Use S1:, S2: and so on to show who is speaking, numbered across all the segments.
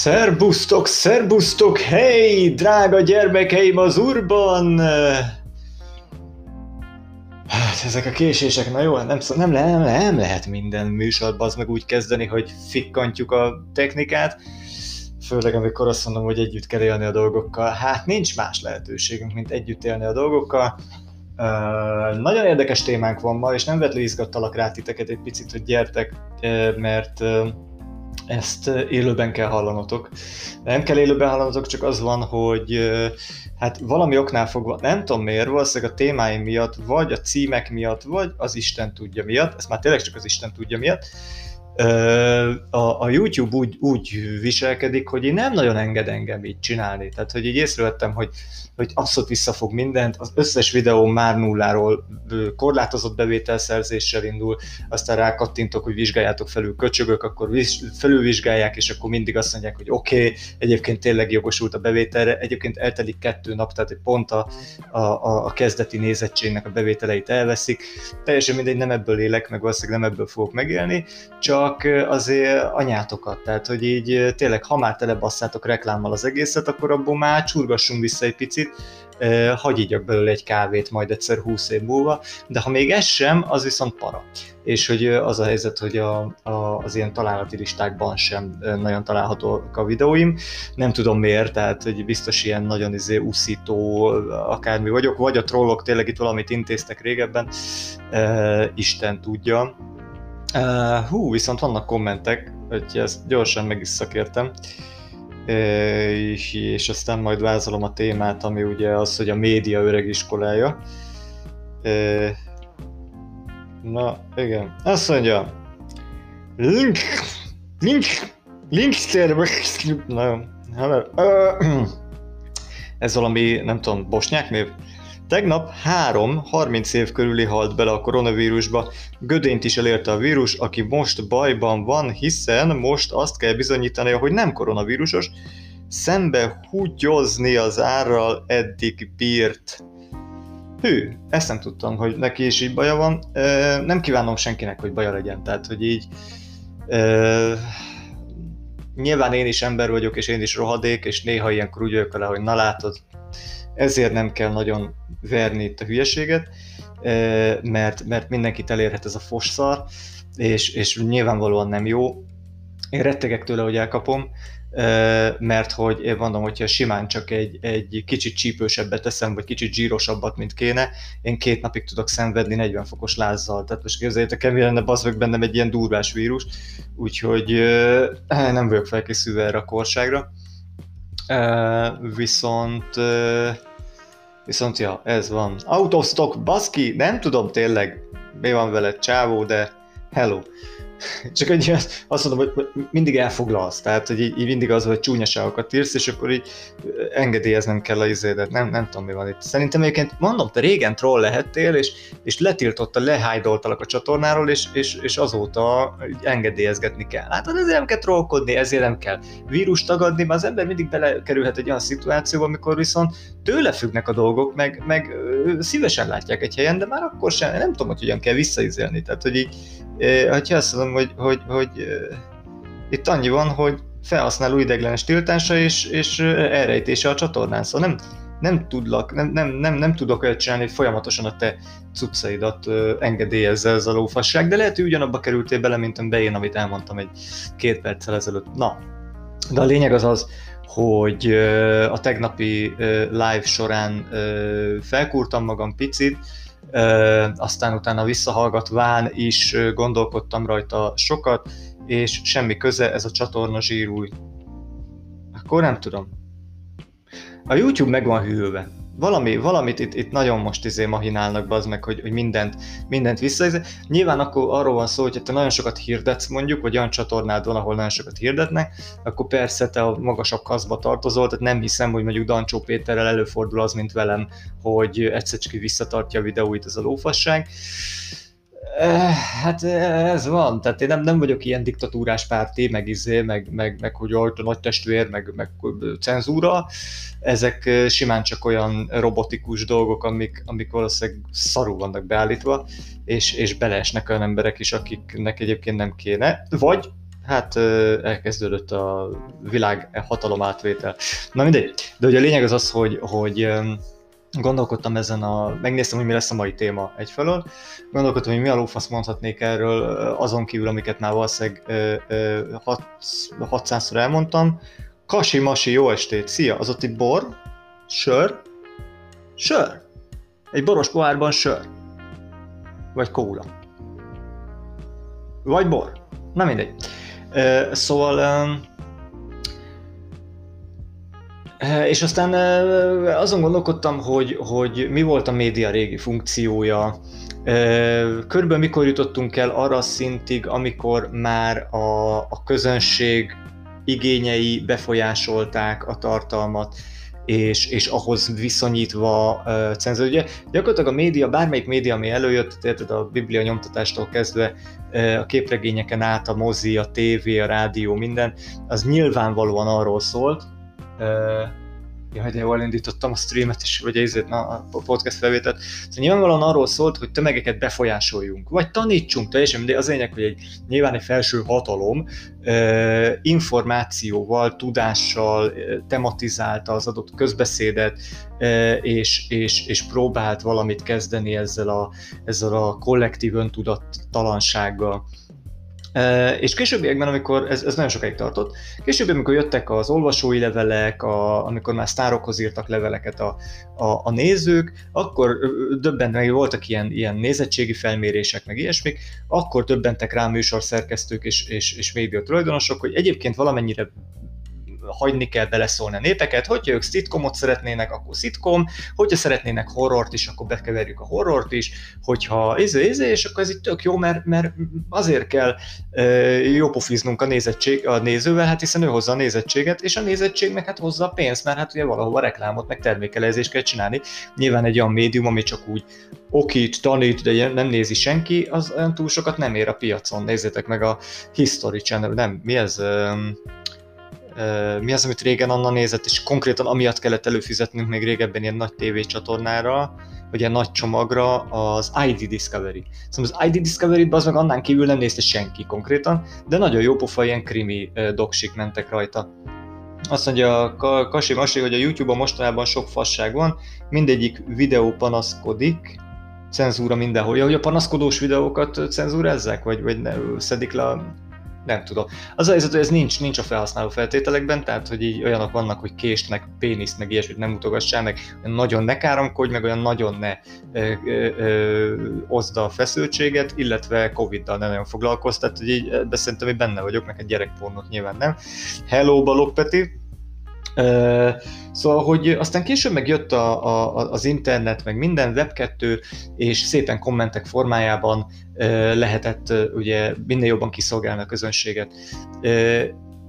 S1: Szerbusztok, szerbusztok, hey, drága gyermekeim az urban! Hát ezek a késések, na jó, nem, nem, nem, nem lehet minden műsorban az meg úgy kezdeni, hogy fikkantjuk a technikát, főleg amikor azt mondom, hogy együtt kell élni a dolgokkal. Hát nincs más lehetőségünk, mint együtt élni a dolgokkal. Uh, nagyon érdekes témánk van ma, és nem vetlenül izgattalak rá titeket egy picit, hogy gyertek, mert uh, ezt élőben kell hallanotok. Nem kell élőben hallanotok, csak az van, hogy hát valami oknál fogva, nem tudom miért, valószínűleg a témáim miatt, vagy a címek miatt, vagy az Isten tudja miatt, ezt már tényleg csak az Isten tudja miatt, a, a YouTube úgy, úgy viselkedik, hogy én nem nagyon enged engem így csinálni. Tehát, hogy így észrevettem, hogy hogy abszolút visszafog mindent, az összes videó már nulláról korlátozott bevételszerzéssel indul, aztán rákattintok, hogy vizsgáljátok felül köcsögök, akkor felülvizsgálják, és akkor mindig azt mondják, hogy oké, okay, egyébként tényleg jogosult a bevételre, egyébként eltelik kettő nap, tehát pont a, a, a kezdeti nézettségnek a bevételeit elveszik. Teljesen mindegy, nem ebből élek, meg valószínűleg nem ebből fogok megélni, csak azért anyátokat, tehát hogy így tényleg, ha már telebasszátok reklámmal az egészet, akkor abból már csurgassunk vissza egy picit, hagy igyak belőle egy kávét majd egyszer 20 év múlva, de ha még ez sem, az viszont para. És hogy az a helyzet, hogy a, a, az ilyen találati listákban sem nagyon találhatók a videóim, nem tudom miért, tehát hogy biztos ilyen nagyon izé uszító akármi vagyok, vagy a trollok tényleg itt valamit intéztek régebben, Isten tudja. Hú, viszont vannak kommentek, hogy ezt gyorsan meg is szakértem és, és aztán majd vázolom a témát, ami ugye az, hogy a média öreg iskolája. Na, igen. Azt mondja, link, link, link Na, ez valami, nem tudom, bosnyák név? Tegnap három 30 év körüli halt bele a koronavírusba. Gödényt is elérte a vírus, aki most bajban van, hiszen most azt kell bizonyítania, hogy nem koronavírusos, szembe húgyozni az árral eddig bírt. Hű, ezt nem tudtam, hogy neki is így baja van. Nem kívánom senkinek, hogy baja legyen, tehát hogy így nyilván én is ember vagyok, és én is rohadék, és néha ilyenkor úgy vagyok vele, hogy na látod, ezért nem kell nagyon verni itt a hülyeséget, mert, mert mindenkit elérhet ez a fosszar, és, és nyilvánvalóan nem jó. Én rettegek tőle, hogy elkapom, mert hogy én mondom, hogyha simán csak egy, egy kicsit csípősebbet teszem, vagy kicsit zsírosabbat, mint kéne, én két napig tudok szenvedni 40 fokos lázzal. Tehát most képzeljétek el, mi lenne bazd bennem egy ilyen durvás vírus, úgyhogy nem vagyok felkészülve erre a korságra. Viszont Viszont ja, ez van. Autostock, baszki, nem tudom tényleg, mi van veled, csávó, de hello. Csak egy azt mondom, hogy mindig elfoglalsz, tehát hogy így, így mindig az, hogy csúnyaságokat írsz, és akkor így engedélyeznem kell a izédet, nem, nem tudom mi van itt. Szerintem egyébként mondom, te régen troll lehettél, és, és letiltotta, lehájdoltalak a csatornáról, és, és, és azóta engedélyezgetni kell. Hát ezért nem kell trollkodni, ezért nem kell vírus tagadni, mert az ember mindig belekerülhet egy olyan szituációba, amikor viszont tőle függnek a dolgok, meg, meg szívesen látják egy helyen, de már akkor sem, nem tudom, hogy hogyan kell visszaizélni. Tehát, hogy így, ha azt mondom, hogy, hogy, hogy itt annyi van, hogy felhasználó ideglenes tiltása és, és elrejtése a csatornán, szóval nem, nem tudlak, nem, nem, nem, nem tudok olyat csinálni, hogy folyamatosan a te cuccaidat engedélyezze ez a lófasság, de lehet, hogy ugyanabba kerültél bele, mint amiben én, amit elmondtam egy két perccel ezelőtt. Na, de a lényeg az az, hogy a tegnapi live során felkúrtam magam picit, aztán utána visszahallgatván is gondolkodtam rajta sokat, és semmi köze, ez a csatorna zsírúj. Akkor nem tudom. A YouTube meg van hűlve valami, valamit itt, itt nagyon most izé mahinálnak be az meg, hogy, hogy mindent, mindent vissza. Nyilván akkor arról van szó, hogy te nagyon sokat hirdetsz mondjuk, vagy olyan csatornád van, ahol nagyon sokat hirdetnek, akkor persze te a magasabb kaszba tartozol, tehát nem hiszem, hogy mondjuk Dancsó Péterrel előfordul az, mint velem, hogy egyszer csak visszatartja a videóit ez a lófasság. Hát ez van, tehát én nem, nem vagyok ilyen diktatúrás párti, meg izé, meg, meg, meg hogy a nagy testvér, meg, meg cenzúra. Ezek simán csak olyan robotikus dolgok, amik, amik valószínűleg szarul vannak beállítva, és, és beleesnek olyan emberek is, akiknek egyébként nem kéne. Vagy hát elkezdődött a világ hatalom átvétel. Na mindegy, de ugye a lényeg az az, hogy, hogy gondolkodtam ezen a, megnéztem, hogy mi lesz a mai téma egyfelől, gondolkodtam, hogy mi a lófasz mondhatnék erről, azon kívül, amiket már valószínűleg 600-szor elmondtam. Kasi Masi, jó estét, szia, az ott itt bor, sör, sör, egy boros pohárban sör, vagy kóla, vagy bor, na mindegy. Szóval és aztán azon gondolkodtam, hogy, hogy mi volt a média régi funkciója. Körülbelül mikor jutottunk el arra a szintig, amikor már a, a közönség igényei befolyásolták a tartalmat, és, és ahhoz viszonyítva uh, cenzor. Ugye gyakorlatilag a média, bármelyik média, ami előjött, érted a biblia nyomtatástól kezdve a képregényeken át, a mozi, a tévé, a rádió, minden, az nyilvánvalóan arról szólt, Jaj, de jól indítottam a streamet is, vagy ezért a podcast felvételt. Szóval nyilvánvalóan arról szólt, hogy tömegeket befolyásoljunk, vagy tanítsunk teljesen, de az lényeg, hogy egy, nyilván egy felső hatalom információval, tudással eh, tematizálta az adott közbeszédet, és, és, és próbált valamit kezdeni ezzel a, ezzel a kollektív öntudattalansággal. És későbbiekben, amikor ez, ez nagyon sokáig tartott, későbbiekben, amikor jöttek az olvasói levelek, a, amikor már sztárokhoz írtak leveleket a, a, a nézők, akkor döbbent meg, voltak ilyen, ilyen nézettségi felmérések, meg ilyesmik, akkor döbbentek rá műsorszerkesztők és, és, és média tulajdonosok, hogy egyébként valamennyire hagyni kell beleszólni a népeket, hogyha ők szitkomot szeretnének, akkor szitkom, hogyha szeretnének horrort is, akkor bekeverjük a horrort is, hogyha izé, izé, és akkor ez itt tök jó, mert, mert azért kell e, jópofiznunk a, nézettség, a nézővel, hát hiszen ő hozza a nézettséget, és a nézettség meg hát hozza a pénzt, mert hát ugye valahova reklámot, meg termékelezést kell csinálni. Nyilván egy olyan médium, ami csak úgy okít, tanít, de nem nézi senki, az olyan túl sokat nem ér a piacon. Nézzétek meg a History Channel, nem, mi ez? Um, mi az, amit régen Anna nézett, és konkrétan amiatt kellett előfizetnünk még régebben ilyen nagy tévécsatornára, vagy ilyen nagy csomagra, az ID Discovery. Szóval az ID Discovery-t az meg annán kívül nem nézte senki konkrétan, de nagyon jó pofa ilyen krimi doksik mentek rajta. Azt mondja a Kasi Masi, hogy a YouTube-on mostanában sok fasság van, mindegyik videó panaszkodik, cenzúra mindenhol. Ja, hogy a panaszkodós videókat cenzúrezzek, vagy, vagy ne, szedik le a nem tudom. Az a helyzet, hogy ez nincs, nincs a felhasználó feltételekben, tehát hogy így olyanok vannak, hogy kést, meg péniszt, meg ilyesmit nem mutogassál, meg nagyon ne káromkodj, meg olyan nagyon ne ö, ö, ö, oszd a feszültséget, illetve Covid-dal ne nagyon foglalkozz, tehát hogy így, de szerintem benne vagyok, neked gyerekpornot nyilván nem. Hello, Balog Peti! Szóval, hogy aztán később meg jött a, a, az internet, meg minden Web2, és szépen kommentek formájában lehetett ugye minél jobban kiszolgálni a közönséget.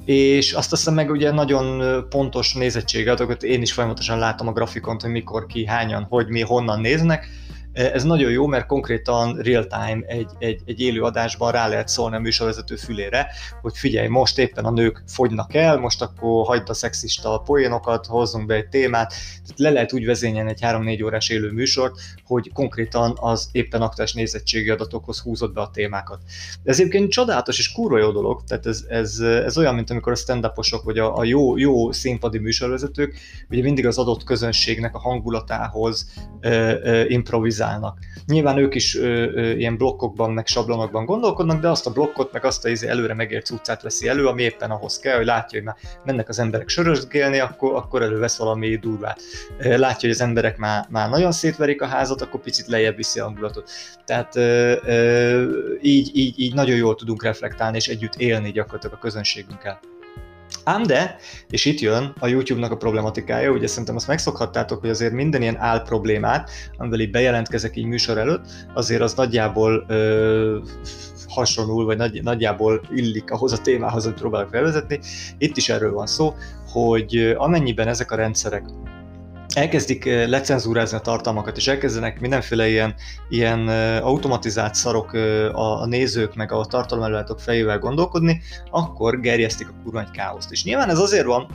S1: És azt hiszem meg ugye nagyon pontos nézettségadatokat, én is folyamatosan látom a grafikont, hogy mikor ki, hányan, hogy mi, honnan néznek, ez nagyon jó, mert konkrétan real-time egy, egy, egy élő adásban rá lehet szólni a műsorvezető fülére, hogy figyelj, most éppen a nők fogynak el, most akkor hagyd a szexista poénokat, hozzunk be egy témát. Tehát le lehet úgy vezényelni egy 3-4 órás élő műsort, hogy konkrétan az éppen aktuális nézettségi adatokhoz húzott be a témákat. Ez egyébként csodálatos és kurva jó dolog, tehát ez, ez, ez olyan, mint amikor a stand vagy a, a jó, jó színpadi műsorvezetők ugye mindig az adott közönségnek a hangulatához ö, ö, improvizálnak optimalizálnak. Nyilván ők is ö, ö, ilyen blokkokban, meg sablonokban gondolkodnak, de azt a blokkot, meg azt a izé előre megért utcát veszi elő, ami éppen ahhoz kell, hogy látja, hogy már mennek az emberek sörözgélni, akkor, akkor elővesz valami durvát. Látja, hogy az emberek már, már nagyon szétverik a házat, akkor picit lejjebb viszi a hangulatot. Tehát ö, ö, így, így, így nagyon jól tudunk reflektálni és együtt élni gyakorlatilag a közönségünkkel. Ám de, és itt jön a YouTube-nak a problematikája, ugye szerintem azt megszokhattátok, hogy azért minden ilyen áll problémát, amivel így bejelentkezek így műsor előtt, azért az nagyjából ö, hasonlul, vagy nagy, nagyjából illik ahhoz a témához, amit próbálok felvezetni. Itt is erről van szó, hogy amennyiben ezek a rendszerek elkezdik lecenzúrázni a tartalmakat, és elkezdenek mindenféle ilyen, ilyen automatizált szarok a, a nézők meg a tartalomelőállítók fejével gondolkodni, akkor gerjesztik a kurva egy káoszt. És nyilván ez azért van,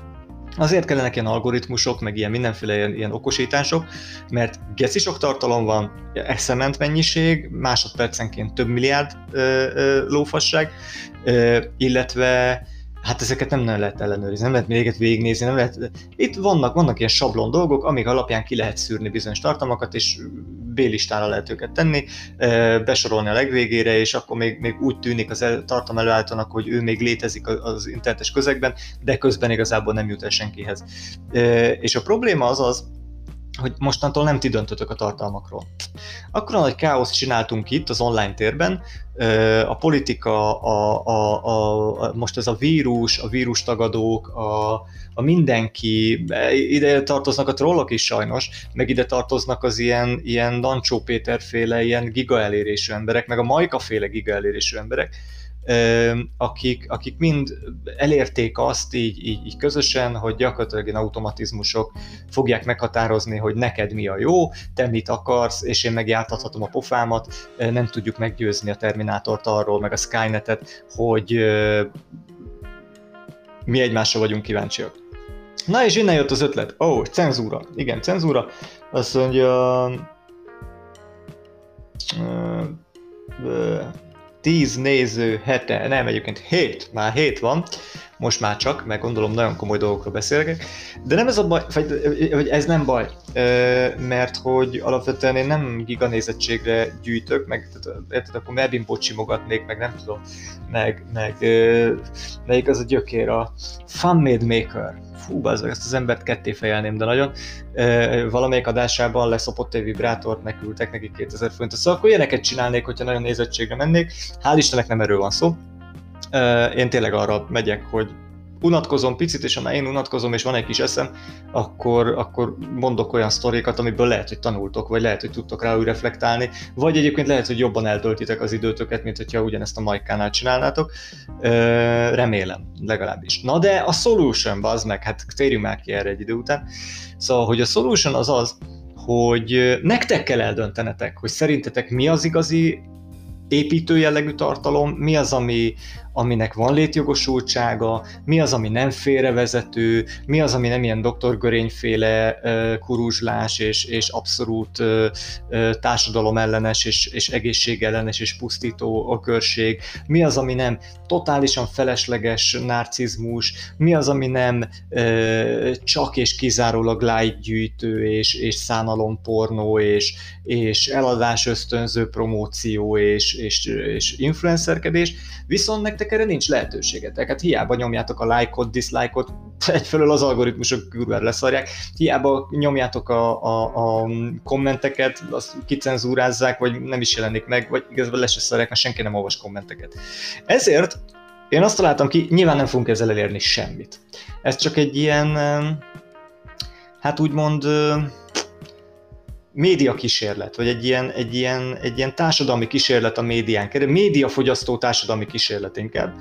S1: Azért kellenek ilyen algoritmusok, meg ilyen mindenféle ilyen, ilyen okosítások, mert geci sok tartalom van, eszement mennyiség, másodpercenként több milliárd ö, ö, lófasság, ö, illetve hát ezeket nem lehet ellenőrizni, nem lehet még végignézni, nem lehet... Itt vannak, vannak ilyen sablon dolgok, amik alapján ki lehet szűrni bizonyos tartalmakat, és B-listára lehet őket tenni, besorolni a legvégére, és akkor még, még úgy tűnik az el, tartalom előállítónak, hogy ő még létezik az internetes közegben, de közben igazából nem jut el senkihez. És a probléma az az, hogy mostantól nem ti döntötök a tartalmakról. Akkor nagy káoszt csináltunk itt az online térben, a politika, a, a, a, a, most ez a vírus, a vírustagadók, a, a mindenki, ide tartoznak a trollok is sajnos, meg ide tartoznak az ilyen, ilyen Dancsó Péter féle, ilyen giga elérésű emberek, meg a Majka féle giga elérésű emberek, akik, akik mind elérték azt így, így, így közösen, hogy gyakorlatilag ilyen automatizmusok fogják meghatározni, hogy neked mi a jó, te mit akarsz, és én megjártathatom a pofámat, nem tudjuk meggyőzni a Terminátort arról, meg a Skynetet, hogy mi egymásra vagyunk kíváncsiak. Na és innen jött az ötlet. Ó, oh, cenzúra. Igen, cenzúra. Azt mondja... Uh, 10 néző hete, nem egyébként 7, már 7 van, most már csak, mert gondolom nagyon komoly dolgokról beszélek, de nem ez a baj, vagy ez nem baj, mert hogy alapvetően én nem giganézettségre gyűjtök, meg érted, akkor Melvin simogatnék, meg nem tudom, meg, meg melyik az a gyökér, a Fun Made Maker, fú, az, ezt az embert ketté fejelném, de nagyon. E, valamelyik adásában leszopott egy vibrátort, nekültek neki 2000 forintot. Szóval akkor ilyeneket csinálnék, hogyha nagyon nézettségre mennék. Hál' Istennek nem erről van szó. Én tényleg arra megyek, hogy unatkozom picit, és ha már én unatkozom, és van egy kis eszem, akkor, akkor mondok olyan sztorikat, amiből lehet, hogy tanultok, vagy lehet, hogy tudtok rá úgy reflektálni, vagy egyébként lehet, hogy jobban eltöltitek az időtöket, mint hogyha ugyanezt a Majkánál csinálnátok. Remélem, legalábbis. Na de a solution, az meg, hát térjünk már ki erre egy idő után. Szóval, hogy a solution az az, hogy nektek kell eldöntenetek, hogy szerintetek mi az igazi építő jellegű tartalom, mi az, ami, aminek van létjogosultsága, mi az, ami nem félrevezető, mi az, ami nem ilyen doktorgörényféle kuruzslás és, és abszolút uh, társadalom ellenes és, és egészségellenes és pusztító a körség, mi az, ami nem totálisan felesleges narcizmus, mi az, ami nem csak és kizárólag like gyűjtő és, és szánalompornó és, és eladás ösztönző promóció és, és, és influencerkedés, viszont nektek erre nincs lehetőségetek. Hát hiába nyomjátok a lájkot, diszlájkot, egyfelől az algoritmusok kurvára leszarják, hiába nyomjátok a, a, a kommenteket, azt kicenzúrázzák, vagy nem is jelenik meg, vagy igazából le se szarják, mert senki nem olvas kommenteket. Ezért én azt találtam ki, nyilván nem fogunk ezzel elérni semmit. Ez csak egy ilyen, hát úgymond média kísérlet, vagy egy ilyen, egy, ilyen, egy ilyen társadalmi kísérlet a médián kerül, médiafogyasztó társadalmi kísérlet inkább.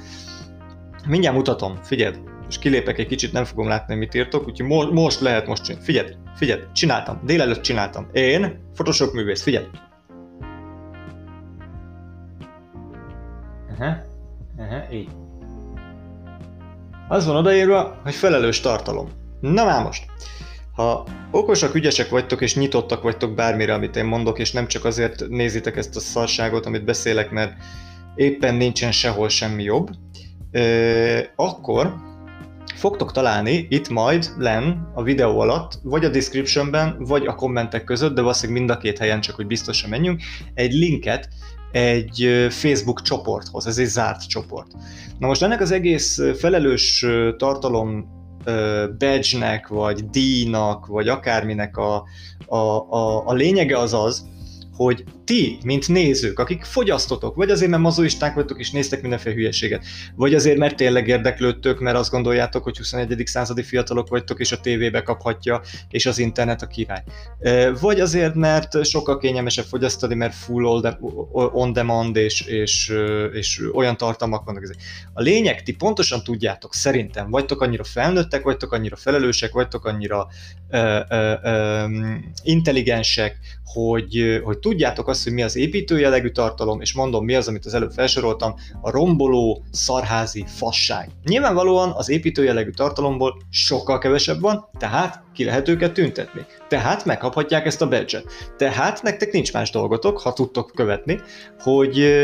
S1: Mindjárt mutatom, figyeld, és kilépek egy kicsit, nem fogom látni, mit írtok, úgyhogy mo- most lehet most csinálni. Figyelj, figyelj, csináltam, délelőtt csináltam. Én, Photoshop művész, figyelj. Aha, aha, így. Az van odaírva, hogy felelős tartalom. Na már most. Ha okosak, ügyesek vagytok és nyitottak vagytok bármire, amit én mondok, és nem csak azért nézitek ezt a szarságot, amit beszélek, mert éppen nincsen sehol semmi jobb, akkor fogtok találni itt majd len a videó alatt, vagy a descriptionben, vagy a kommentek között, de valószínűleg mind a két helyen, csak hogy biztosan menjünk, egy linket egy Facebook csoporthoz, ez egy zárt csoport. Na most ennek az egész felelős tartalom badge-nek, vagy díjnak, vagy akárminek a, a, a, a lényege az az, hogy ti, mint nézők, akik fogyasztotok, vagy azért, mert mazoisták vagytok és néztek mindenféle hülyeséget, vagy azért, mert tényleg érdeklődtök, mert azt gondoljátok, hogy 21. századi fiatalok vagytok, és a tévébe kaphatja, és az internet a király. Vagy azért, mert sokkal kényelmesebb fogyasztani, mert full on demand, és, és, és olyan tartalmak vannak. A lényeg, ti pontosan tudjátok, szerintem, vagytok annyira felnőttek, vagytok annyira felelősek, vagytok annyira ö, ö, ö, intelligensek, hogy, hogy tudjátok azt, hogy mi az építőjelegű tartalom, és mondom, mi az, amit az előbb felsoroltam, a romboló, szarházi fasság. Nyilvánvalóan az építőjelegű tartalomból sokkal kevesebb van, tehát ki lehet őket tüntetni. Tehát megkaphatják ezt a badge-et. Tehát nektek nincs más dolgotok, ha tudtok követni, hogy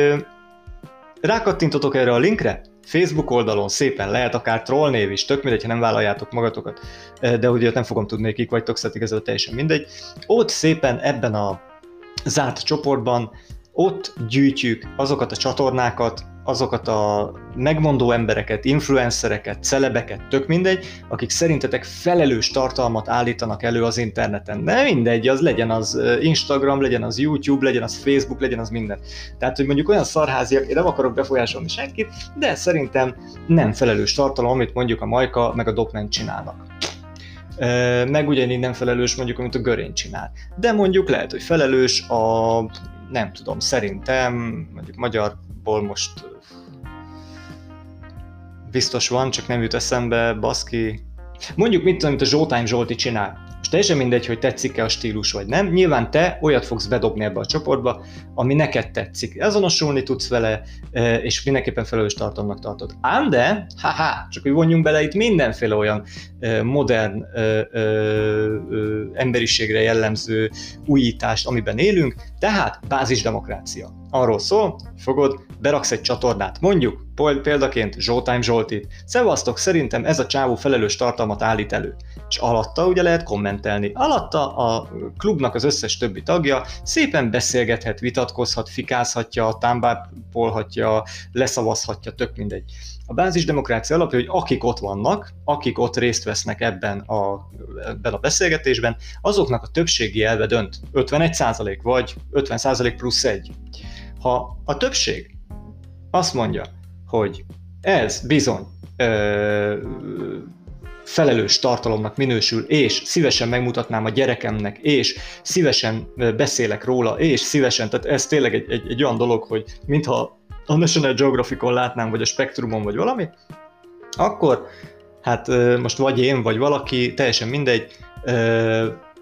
S1: rákattintotok erre a linkre, Facebook oldalon szépen lehet akár trollnév is, tök mindegy, ha nem vállaljátok magatokat, de ugye nem fogom tudni, kik vagytok, szóval igazából teljesen mindegy. Ott szépen ebben a zárt csoportban ott gyűjtjük azokat a csatornákat, azokat a megmondó embereket, influencereket, celebeket, tök mindegy, akik szerintetek felelős tartalmat állítanak elő az interneten. De mindegy, az legyen az Instagram, legyen az YouTube, legyen az Facebook, legyen az minden. Tehát, hogy mondjuk olyan szarháziak, én nem akarok befolyásolni senkit, de szerintem nem felelős tartalom, amit mondjuk a Majka meg a Dopment csinálnak meg ugyanígy nem felelős mondjuk, amit a Görény csinál. De mondjuk lehet, hogy felelős a, nem tudom, szerintem mondjuk magyarból most biztos van, csak nem jut eszembe, baszki. Mondjuk mit tudom, amit a Zsoltány Zsolti csinál. Most teljesen mindegy, hogy tetszik-e a stílus vagy nem. Nyilván te olyat fogsz bedobni ebbe a csoportba, ami neked tetszik. Azonosulni tudsz vele, e, és mindenképpen felelős tartalomnak tartod. Ám de, haha, csak hogy vonjunk bele itt mindenféle olyan e, modern e, emberiségre jellemző újítást, amiben élünk, tehát bázisdemokrácia. Arról szól, fogod, beraksz egy csatornát, mondjuk példaként Zsoltime Zsoltit. Szevasztok, szerintem ez a csávó felelős tartalmat állít elő. És alatta ugye lehet kommentelni. Alatta a klubnak az összes többi tagja szépen beszélgethet, vitatkozhat, fikázhatja, támbápolhatja, leszavazhatja, tök mindegy. A bázisdemokrácia alapja, hogy akik ott vannak, akik ott részt vesznek ebben a, ebben a beszélgetésben, azoknak a többségi elve dönt. 51% vagy 50% plusz egy. Ha a többség azt mondja, hogy ez bizony ö, felelős tartalomnak minősül, és szívesen megmutatnám a gyerekemnek, és szívesen beszélek róla, és szívesen, tehát ez tényleg egy, egy, egy olyan dolog, hogy mintha a National Geographicon látnám, vagy a Spectrumon, vagy valami, akkor hát most vagy én, vagy valaki, teljesen mindegy,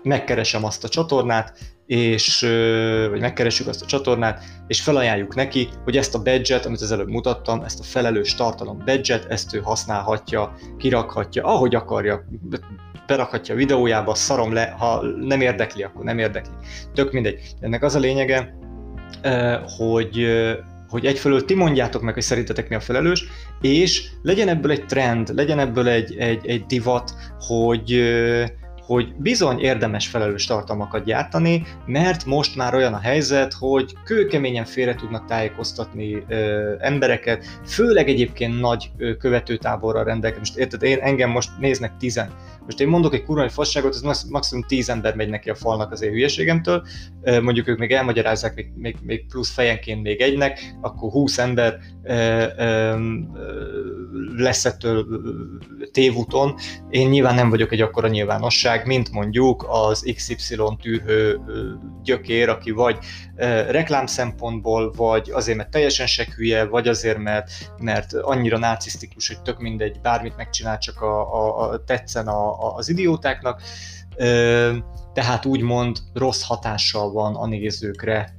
S1: megkeresem azt a csatornát, és, vagy megkeressük azt a csatornát, és felajánljuk neki, hogy ezt a badge amit az előbb mutattam, ezt a felelős tartalom badge ezt ő használhatja, kirakhatja, ahogy akarja, berakhatja a videójába, szarom le, ha nem érdekli, akkor nem érdekli. Tök mindegy. Ennek az a lényege, hogy hogy egyfelől ti mondjátok meg, hogy szerintetek mi a felelős, és legyen ebből egy trend, legyen ebből egy, egy, egy divat, hogy, hogy bizony érdemes felelős tartalmakat gyártani, mert most már olyan a helyzet, hogy kőkeményen félre tudnak tájékoztatni ö, embereket, főleg egyébként nagy ö, követőtáborral rendelkezik. Most érted, én, engem most néznek tizen. Most én mondok egy kurva fasságot, ez maximum tíz ember megy neki a falnak az én hülyeségemtől, mondjuk ők még elmagyarázzák még, még, még plusz fejenként még egynek, akkor 20 ember lesz ettől tévúton. Én nyilván nem vagyok egy akkora nyilvánosság, mint mondjuk az XY tűrhő gyökér, aki vagy reklám szempontból, vagy azért, mert teljesen se hülye, vagy azért, mert, mert annyira narcisztikus, hogy tök mindegy, bármit megcsinál, csak a, a, a tetszen a, az idiótáknak. Tehát úgymond rossz hatással van a nézőkre.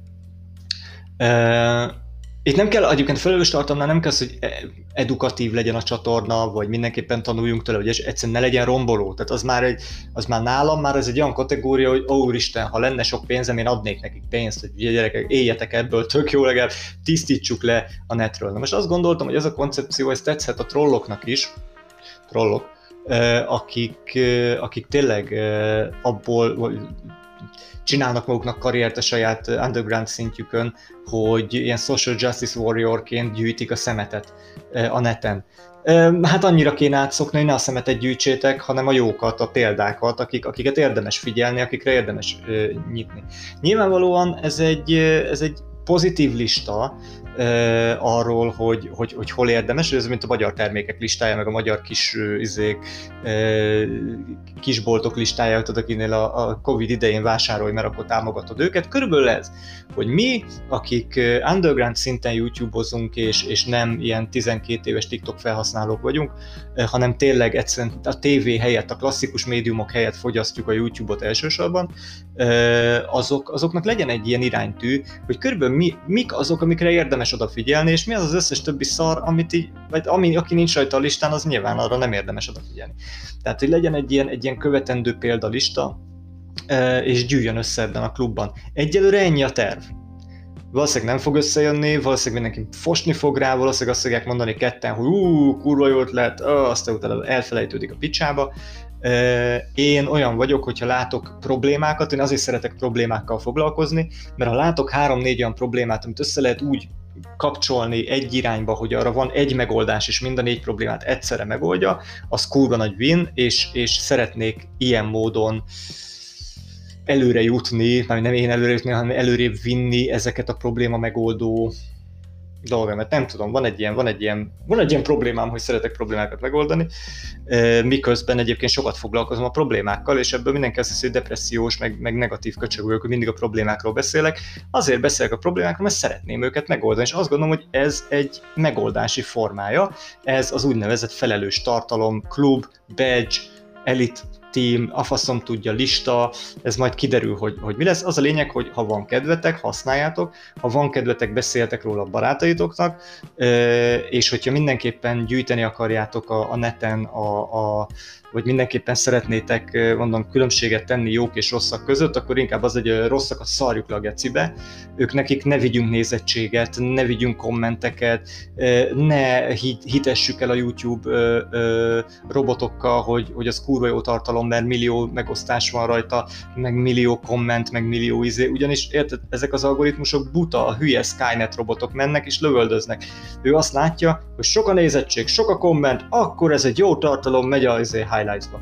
S1: Itt nem kell, egyébként felelős tartalomnál nem kell hogy e- edukatív legyen a csatorna, vagy mindenképpen tanuljunk tőle, hogy egyszerűen ne legyen romboló. Tehát az már, egy, az már nálam már ez egy olyan kategória, hogy ó, úristen, ha lenne sok pénzem, én adnék nekik pénzt, hogy ugye gyerekek, éljetek ebből, tök jó, legalább tisztítsuk le a netről. Na most azt gondoltam, hogy ez a koncepció, ez tetszhet a trolloknak is, trollok, akik, akik tényleg abból csinálnak maguknak karriert a saját underground szintjükön, hogy ilyen social justice warriorként gyűjtik a szemetet a neten. Hát annyira kéne átszokni, hogy ne a szemetet gyűjtsétek, hanem a jókat, a példákat, akik, akiket érdemes figyelni, akikre érdemes nyitni. Nyilvánvalóan ez egy, ez egy pozitív lista uh, arról, hogy, hogy, hogy hol érdemes, ez mint a magyar termékek listája, meg a magyar kis izék, uh, kisboltok listája, tudod, akinél a, a Covid idején vásárolj, mert akkor támogatod őket. Körülbelül ez, hogy mi, akik underground szinten YouTube-ozunk, és, és nem ilyen 12 éves TikTok felhasználók vagyunk, hanem tényleg egyszerűen a tévé helyett, a klasszikus médiumok helyett fogyasztjuk a YouTube-ot elsősorban, azok, azoknak legyen egy ilyen iránytű, hogy körülbelül mi, mik azok, amikre érdemes odafigyelni, és mi az az összes többi szar, amit így, vagy ami, aki nincs rajta a listán, az nyilván arra nem érdemes odafigyelni. Tehát, hogy legyen egy ilyen, egy ilyen követendő példalista, és gyűjjön össze ebben a klubban. Egyelőre ennyi a terv. Valószínűleg nem fog összejönni, valószínűleg mindenki fosni fog rá, valószínűleg azt fogják mondani ketten, hogy ú, kurva jó ötlet, aztán utána elfelejtődik a picsába. Én olyan vagyok, hogyha látok problémákat, én azért szeretek problémákkal foglalkozni, mert ha látok három-négy olyan problémát, amit össze lehet úgy kapcsolni egy irányba, hogy arra van egy megoldás, és mind a négy problémát egyszerre megoldja, az kurva nagy win, és, és szeretnék ilyen módon előre jutni, nem én előre jutni, hanem előrébb vinni ezeket a probléma megoldó dolgokat. Nem tudom, van egy ilyen, van egy ilyen, van egy ilyen problémám, hogy szeretek problémákat megoldani, miközben egyébként sokat foglalkozom a problémákkal, és ebből mindenki azt hiszi, hogy depressziós, meg, meg negatív köcsög vagyok, hogy mindig a problémákról beszélek. Azért beszélek a problémákról, mert szeretném őket megoldani, és azt gondolom, hogy ez egy megoldási formája, ez az úgynevezett felelős tartalom, klub, badge, elit team, a faszom tudja, lista, ez majd kiderül, hogy, hogy mi lesz. Az a lényeg, hogy ha van kedvetek, használjátok, ha van kedvetek, beszéltek róla a barátaitoknak, és hogyha mindenképpen gyűjteni akarjátok a, a neten a, a vagy mindenképpen szeretnétek, mondom, különbséget tenni jók és rosszak között, akkor inkább az, hogy rosszakat szarjuk le a gecibe. Ők nekik ne vigyünk nézettséget, ne vigyünk kommenteket, ne hitessük el a YouTube robotokkal, hogy, hogy az kurva jó tartalom, mert millió megosztás van rajta, meg millió komment, meg millió izé, ugyanis érted, ezek az algoritmusok buta, hülye Skynet robotok mennek és lövöldöznek. Ő azt látja, hogy sok a nézettség, sok a komment, akkor ez egy jó tartalom, megy a izé, highlights-ba.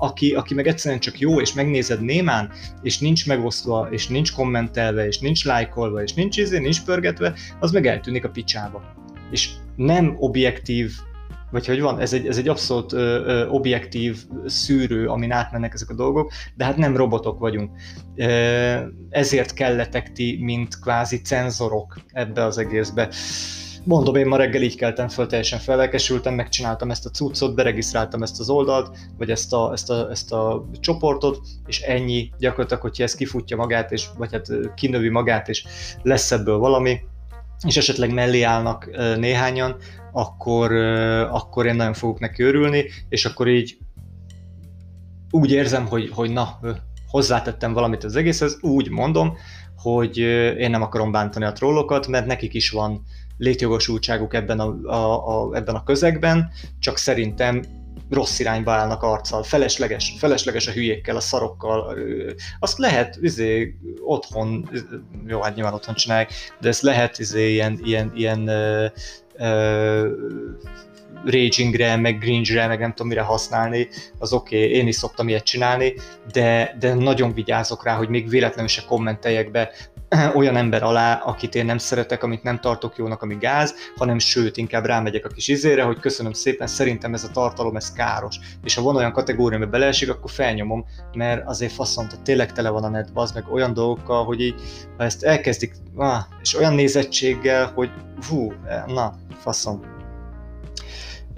S1: Aki, aki meg egyszerűen csak jó, és megnézed némán, és nincs megosztva, és nincs kommentelve, és nincs lájkolva, és nincs izé, nincs pörgetve, az meg eltűnik a picsába. És nem objektív vagy hogy van, ez egy, ez egy abszolút ö, ö, objektív szűrő, amin átmennek ezek a dolgok, de hát nem robotok vagyunk. Ö, ezért kelletek ti, mint kvázi cenzorok ebbe az egészbe. Mondom, én ma reggel így keltem föl, teljesen felelkesültem, megcsináltam ezt a cuccot, beregisztráltam ezt az oldalt, vagy ezt a, ezt a, ezt a csoportot, és ennyi, gyakorlatilag, hogyha ez kifutja magát, és, vagy hát kinövi magát, és lesz ebből valami, és esetleg mellé állnak néhányan, akkor, akkor én nagyon fogok neki örülni, és akkor így úgy érzem, hogy, hogy na, hozzátettem valamit az egészhez, úgy mondom, hogy én nem akarom bántani a trollokat, mert nekik is van létjogosultságuk ebben a, a, a, ebben a közegben, csak szerintem rossz irányba állnak arccal, felesleges, felesleges a hülyékkel, a szarokkal. Azt lehet izé, otthon, jó, hát nyilván otthon csinálják, de ezt lehet izé, ilyen, ilyen, ilyen uh, uh, ragingre, meg gringe meg nem tudom mire használni, az oké, okay, én is szoktam ilyet csinálni, de, de nagyon vigyázok rá, hogy még véletlenül se kommenteljek be olyan ember alá, akit én nem szeretek, amit nem tartok jónak, ami gáz, hanem sőt, inkább rámegyek a kis izére, hogy köszönöm szépen, szerintem ez a tartalom, ez káros. És ha van olyan kategória, amiben beleesik, akkor felnyomom, mert azért faszom, tehát tényleg tele van a net, az meg olyan dolgokkal, hogy így, ha ezt elkezdik, ah, és olyan nézettséggel, hogy hú, na, faszom.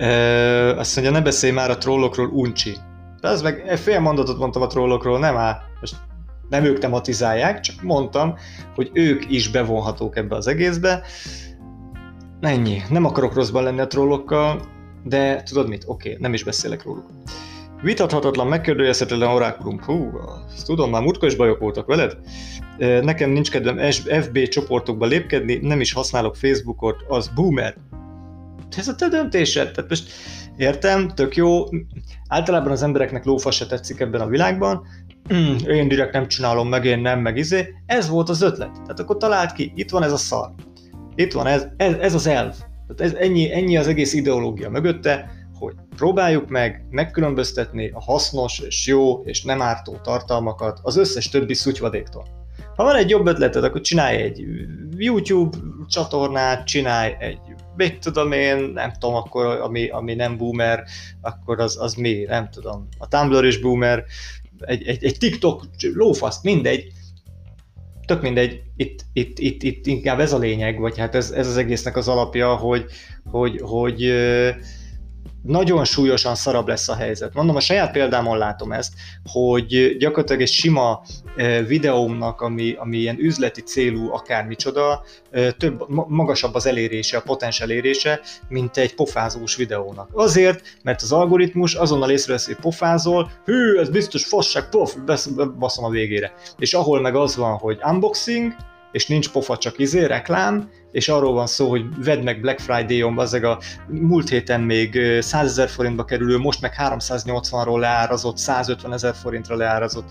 S1: E, azt mondja, ne beszélj már a trollokról, uncsi. De az meg fél mondatot mondtam a trollokról, nem áll. Most nem ők tematizálják, csak mondtam, hogy ők is bevonhatók ebbe az egészbe. Ennyi. Nem akarok rosszban lenni a trollokkal, de tudod mit? Oké, okay, nem is beszélek róluk. Vitathatatlan, megkérdőjelezhetetlen orákulum. Hú, azt tudom, már múltkor is bajok voltak veled. Nekem nincs kedvem FB csoportokba lépkedni, nem is használok Facebookot, az boomer. Ez a te döntésed. Tehát most értem, tök jó. Általában az embereknek lófa se tetszik ebben a világban, mm, én direkt nem csinálom meg, én nem, meg izé. Ez volt az ötlet. Tehát akkor talált ki, itt van ez a szar. Itt van ez, ez, ez az elv. Tehát ez, ennyi, ennyi az egész ideológia mögötte, hogy próbáljuk meg megkülönböztetni a hasznos és jó és nem ártó tartalmakat az összes többi szutyvadéktól. Ha van egy jobb ötleted, akkor csinálj egy YouTube csatornát, csinálj egy mit tudom én, nem tudom, akkor ami, ami nem boomer, akkor az, az mi, nem tudom. A Tumblr is boomer, egy, egy, egy TikTok, lófaszt, mindegy, tök mindegy, itt, itt, itt, itt inkább ez a lényeg, vagy hát ez, ez az egésznek az alapja, hogy, hogy, hogy nagyon súlyosan szarabb lesz a helyzet. Mondom, a saját példámon látom ezt, hogy gyakorlatilag egy sima videómnak, ami, ami ilyen üzleti célú akármicsoda, több, magasabb az elérése, a potens elérése, mint egy pofázós videónak. Azért, mert az algoritmus azonnal észrevesz, hogy pofázol, hű, ez biztos fasság, pof, baszom a végére. És ahol meg az van, hogy unboxing, és nincs pofa, csak izé, reklám, és arról van szó, hogy vedd meg Black Friday-on, azeg a múlt héten még 100 ezer forintba kerülő, most meg 380-ról leárazott, 150 ezer forintra leárazott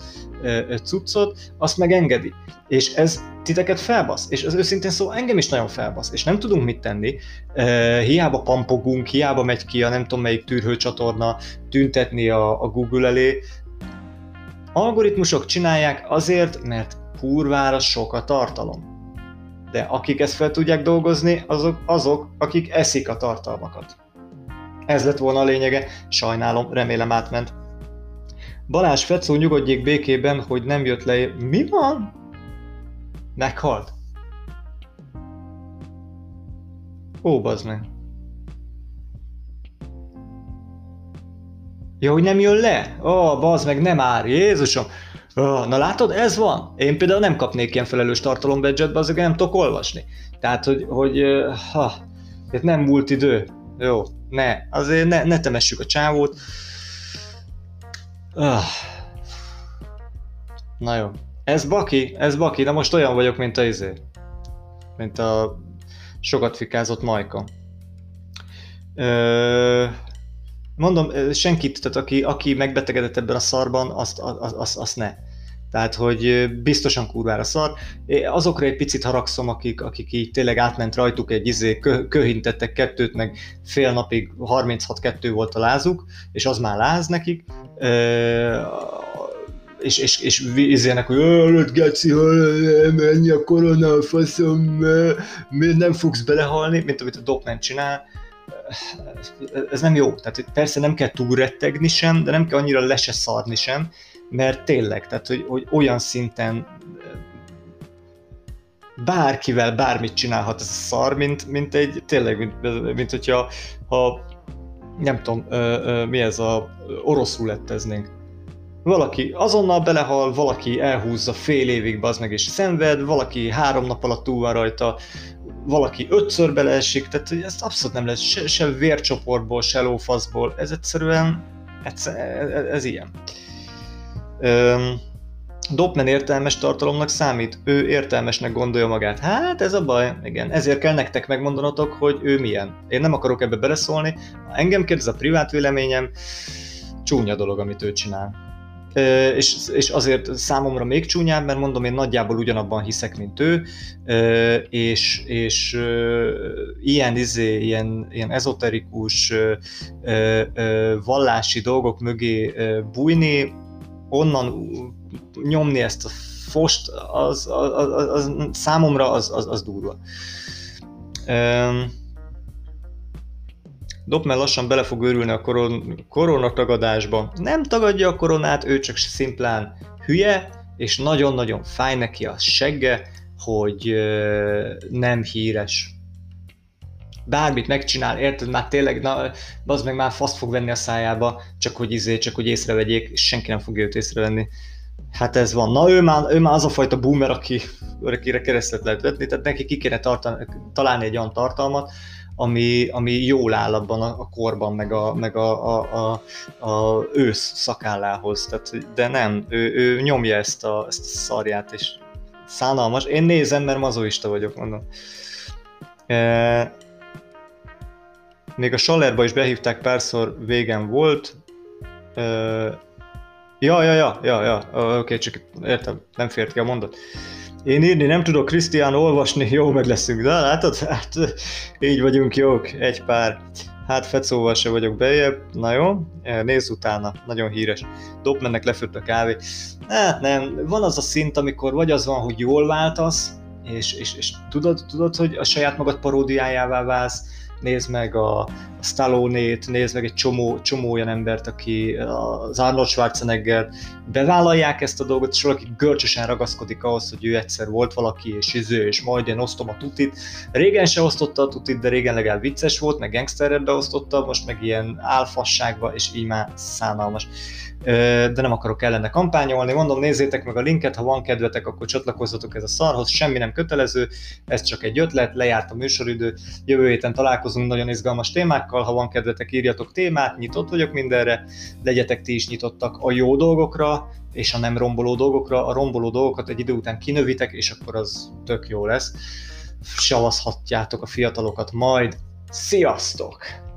S1: cuccot, azt meg engedi. És ez titeket felbasz, és az őszintén szó engem is nagyon felbasz, és nem tudunk mit tenni, hiába pampogunk, hiába megy ki a nem tudom melyik tűrhőcsatorna tüntetni a, a Google elé, algoritmusok csinálják azért, mert kurvára sok a tartalom. De akik ezt fel tudják dolgozni, azok, azok, akik eszik a tartalmakat. Ez lett volna a lényege, sajnálom, remélem átment. Balázs Fecó nyugodjék békében, hogy nem jött le... Mi van? Meghalt? Ó, bazd meg. Ja, hogy nem jön le? Ó, bazd meg, nem ár, Jézusom. Na látod, ez van. Én például nem kapnék ilyen felelős tartalombudgetbe, azért nem tudok olvasni. Tehát, hogy, hogy ha, itt nem múlt idő. Jó, ne, azért ne, ne temessük a csávót. Oh. Na jó. Ez baki, ez baki, de most olyan vagyok, mint a izé. Mint a sokat fikázott majka. Mondom, senkit, tehát aki, aki megbetegedett ebben a szarban, azt, azt, azt, azt ne. Tehát, hogy biztosan kurvára szar. Azokra egy picit haragszom, akik, akik így tényleg átment rajtuk egy izé, kö, köhintettek kettőt, meg fél napig 36-2 volt a lázuk, és az már láz nekik. és, és, és izének, hogy öt geci, mennyi a korona, faszom, miért nem fogsz belehalni, mint amit a Dopman csinál ez nem jó. Tehát persze nem kell túlrettegni sem, de nem kell annyira le se szarni sem, mert tényleg, tehát hogy, hogy olyan szinten bárkivel bármit csinálhat ez a szar, mint, mint egy, tényleg, mint, mint hogyha ha, nem tudom, ö, ö, mi ez a orosz ruletteznénk. Valaki azonnal belehal, valaki elhúzza fél évig, az meg és szenved, valaki három nap alatt túl van rajta, valaki ötször beleesik, tehát hogy ezt abszolút nem lesz se, se vércsoportból, se lófaszból, ez egyszerűen, ez, ez, ez ilyen. Dopman értelmes tartalomnak számít, ő értelmesnek gondolja magát. Hát ez a baj, igen. Ezért kell nektek megmondanotok, hogy ő milyen. Én nem akarok ebbe beleszólni. Ha engem kérdez a privát véleményem, csúnya dolog, amit ő csinál és, és azért számomra még csúnyább, mert mondom, én nagyjából ugyanabban hiszek, mint ő, és, és ilyen, izé, ilyen, ilyen ezoterikus vallási dolgok mögé bújni, onnan nyomni ezt a fost, az, az, az, az számomra az, az, az durva. Dobmer lassan bele fog őrülni a koron, koronatagadásba. Nem tagadja a koronát, ő csak szimplán hülye, és nagyon-nagyon fáj neki a segge, hogy ö, nem híres. Bármit megcsinál, érted? Már tényleg, na, az meg már faszt fog venni a szájába, csak hogy izé, csak hogy észrevegyék, és senki nem fogja őt észrevenni. Hát ez van. Na ő már, ő már az a fajta boomer, aki, akire keresztet lehet vetni, tehát neki ki kéne tartani, találni egy olyan tartalmat, ami, ami jól áll abban a, a korban, meg a, meg a, a, a, a ősz szakállához, tehát, de nem, ő, ő nyomja ezt a, ezt a szarját, és szánalmas. Én nézem, mert mazoista vagyok, mondom. Még a Sallerba is behívták párszor, végen volt. E, ja, ja, ja, ja, ja, oké, okay, csak értem, nem fért ki a mondat. Én írni nem tudok, Krisztián olvasni, jó meg leszünk. De látod? Hát így vagyunk jók, egy pár. Hát Fecóval se vagyok bejebb, na jó, nézz utána, nagyon híres. Dopmennek lefőtt a kávé. Hát nem, van az a szint, amikor vagy az van, hogy jól váltasz, és, és, és tudod, tudod, hogy a saját magad paródiájává válsz, nézd meg a, a Stallone-t, nézd meg egy csomó, csomó olyan embert, aki az Arnold Schwarzenegger, bevállalják ezt a dolgot, és valaki görcsösen ragaszkodik ahhoz, hogy ő egyszer volt valaki, és iző, és majd én osztom a tutit. Régen se osztotta a tutit, de régen legalább vicces volt, meg gangsterre osztotta, most meg ilyen álfasságba, és így már szánalmas de nem akarok ellene kampányolni. Mondom, nézzétek meg a linket, ha van kedvetek, akkor csatlakozzatok ez a szarhoz, semmi nem kötelező, ez csak egy ötlet, lejárt a műsoridő, jövő héten találkozunk nagyon izgalmas témákkal, ha van kedvetek, írjatok témát, nyitott vagyok mindenre, legyetek ti is nyitottak a jó dolgokra, és a nem romboló dolgokra, a romboló dolgokat egy idő után kinövitek, és akkor az tök jó lesz. Savazhatjátok a fiatalokat majd. Sziasztok!